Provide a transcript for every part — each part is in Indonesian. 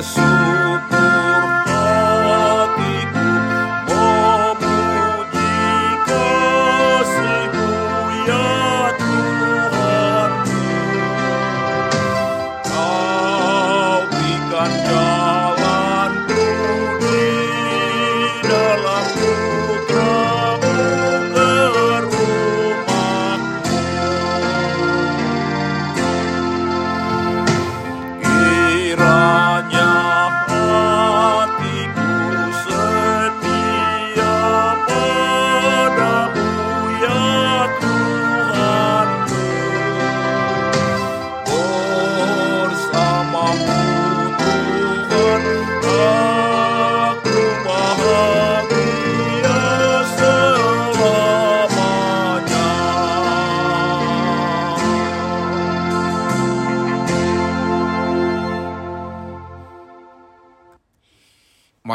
do.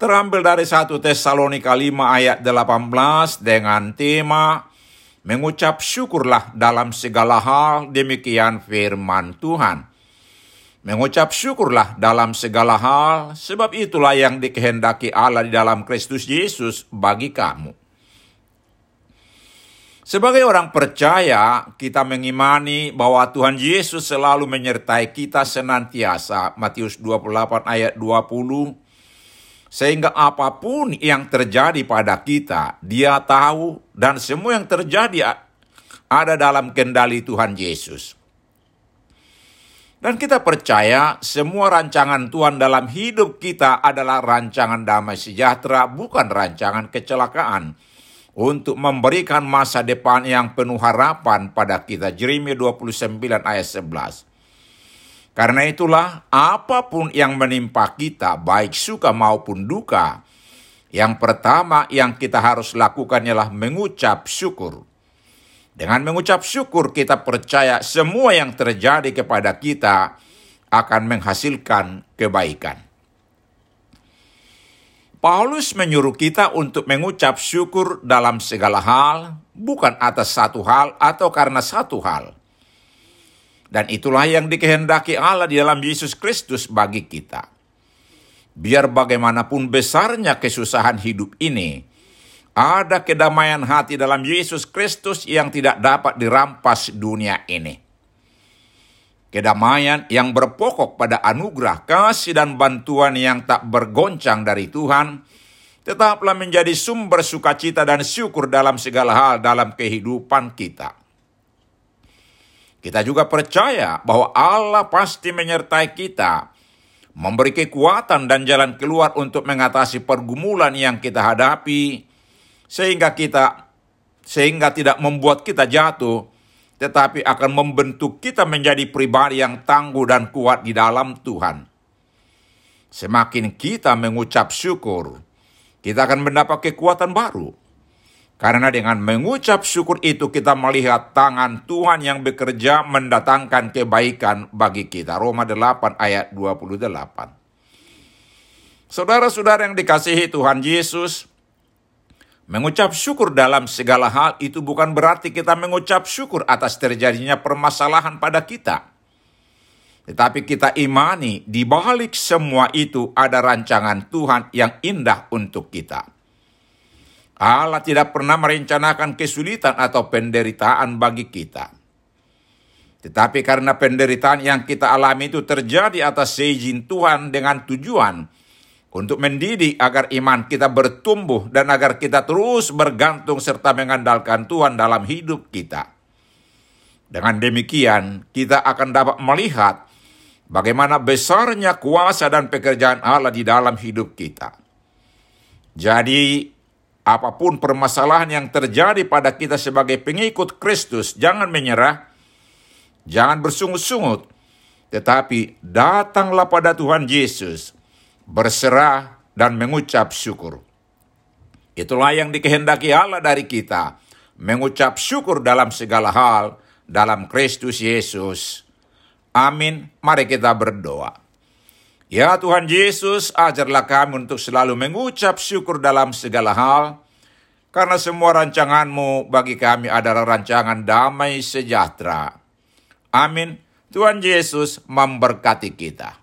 terambil dari 1 Tesalonika 5 ayat 18 dengan tema mengucap syukurlah dalam segala hal demikian firman Tuhan. Mengucap syukurlah dalam segala hal sebab itulah yang dikehendaki Allah di dalam Kristus Yesus bagi kamu. Sebagai orang percaya, kita mengimani bahwa Tuhan Yesus selalu menyertai kita senantiasa. Matius 28 ayat 20 sehingga apa pun yang terjadi pada kita, dia tahu dan semua yang terjadi ada dalam kendali Tuhan Yesus. Dan kita percaya semua rancangan Tuhan dalam hidup kita adalah rancangan damai sejahtera, bukan rancangan kecelakaan. Untuk memberikan masa depan yang penuh harapan pada kita. Jeremia 29 ayat 11. Karena itulah, apa pun yang menimpa kita, baik suka maupun duka, yang pertama yang kita harus lakukan ialah mengucap syukur. Dengan mengucap syukur, kita percaya semua yang terjadi kepada kita akan menghasilkan kebaikan. Paulus menyuruh kita untuk mengucap syukur dalam segala hal, bukan atas satu hal atau karena satu hal dan itulah yang dikehendaki Allah di dalam Yesus Kristus bagi kita. Biar bagaimanapun besarnya kesusahan hidup ini, ada kedamaian hati dalam Yesus Kristus yang tidak dapat dirampas dunia ini. Kedamaian yang berpokok pada anugerah, kasih, dan bantuan yang tak bergoncang dari Tuhan, tetaplah menjadi sumber sukacita dan syukur dalam segala hal dalam kehidupan kita. Kita juga percaya bahwa Allah pasti menyertai kita, memberi kekuatan dan jalan keluar untuk mengatasi pergumulan yang kita hadapi, sehingga kita sehingga tidak membuat kita jatuh, tetapi akan membentuk kita menjadi pribadi yang tangguh dan kuat di dalam Tuhan. Semakin kita mengucap syukur, kita akan mendapat kekuatan baru karena dengan mengucap syukur itu kita melihat tangan Tuhan yang bekerja mendatangkan kebaikan bagi kita. Roma 8 ayat 28. Saudara-saudara yang dikasihi Tuhan Yesus, mengucap syukur dalam segala hal itu bukan berarti kita mengucap syukur atas terjadinya permasalahan pada kita. Tetapi kita imani di balik semua itu ada rancangan Tuhan yang indah untuk kita. Allah tidak pernah merencanakan kesulitan atau penderitaan bagi kita. Tetapi karena penderitaan yang kita alami itu terjadi atas seizin Tuhan dengan tujuan untuk mendidik agar iman kita bertumbuh dan agar kita terus bergantung serta mengandalkan Tuhan dalam hidup kita. Dengan demikian, kita akan dapat melihat bagaimana besarnya kuasa dan pekerjaan Allah di dalam hidup kita. Jadi, apa pun permasalahan yang terjadi pada kita sebagai pengikut Kristus, jangan menyerah, jangan bersungut-sungut, tetapi datanglah pada Tuhan Yesus, berserah dan mengucap syukur. Itulah yang dikehendaki Allah dari kita, mengucap syukur dalam segala hal dalam Kristus Yesus. Amin. Mari kita berdoa. Ya Tuhan Yesus, ajarlah kami untuk selalu mengucap syukur dalam segala hal, karena semua rancanganmu bagi kami adalah rancangan damai sejahtera. Amin. Tuhan Yesus memberkati kita.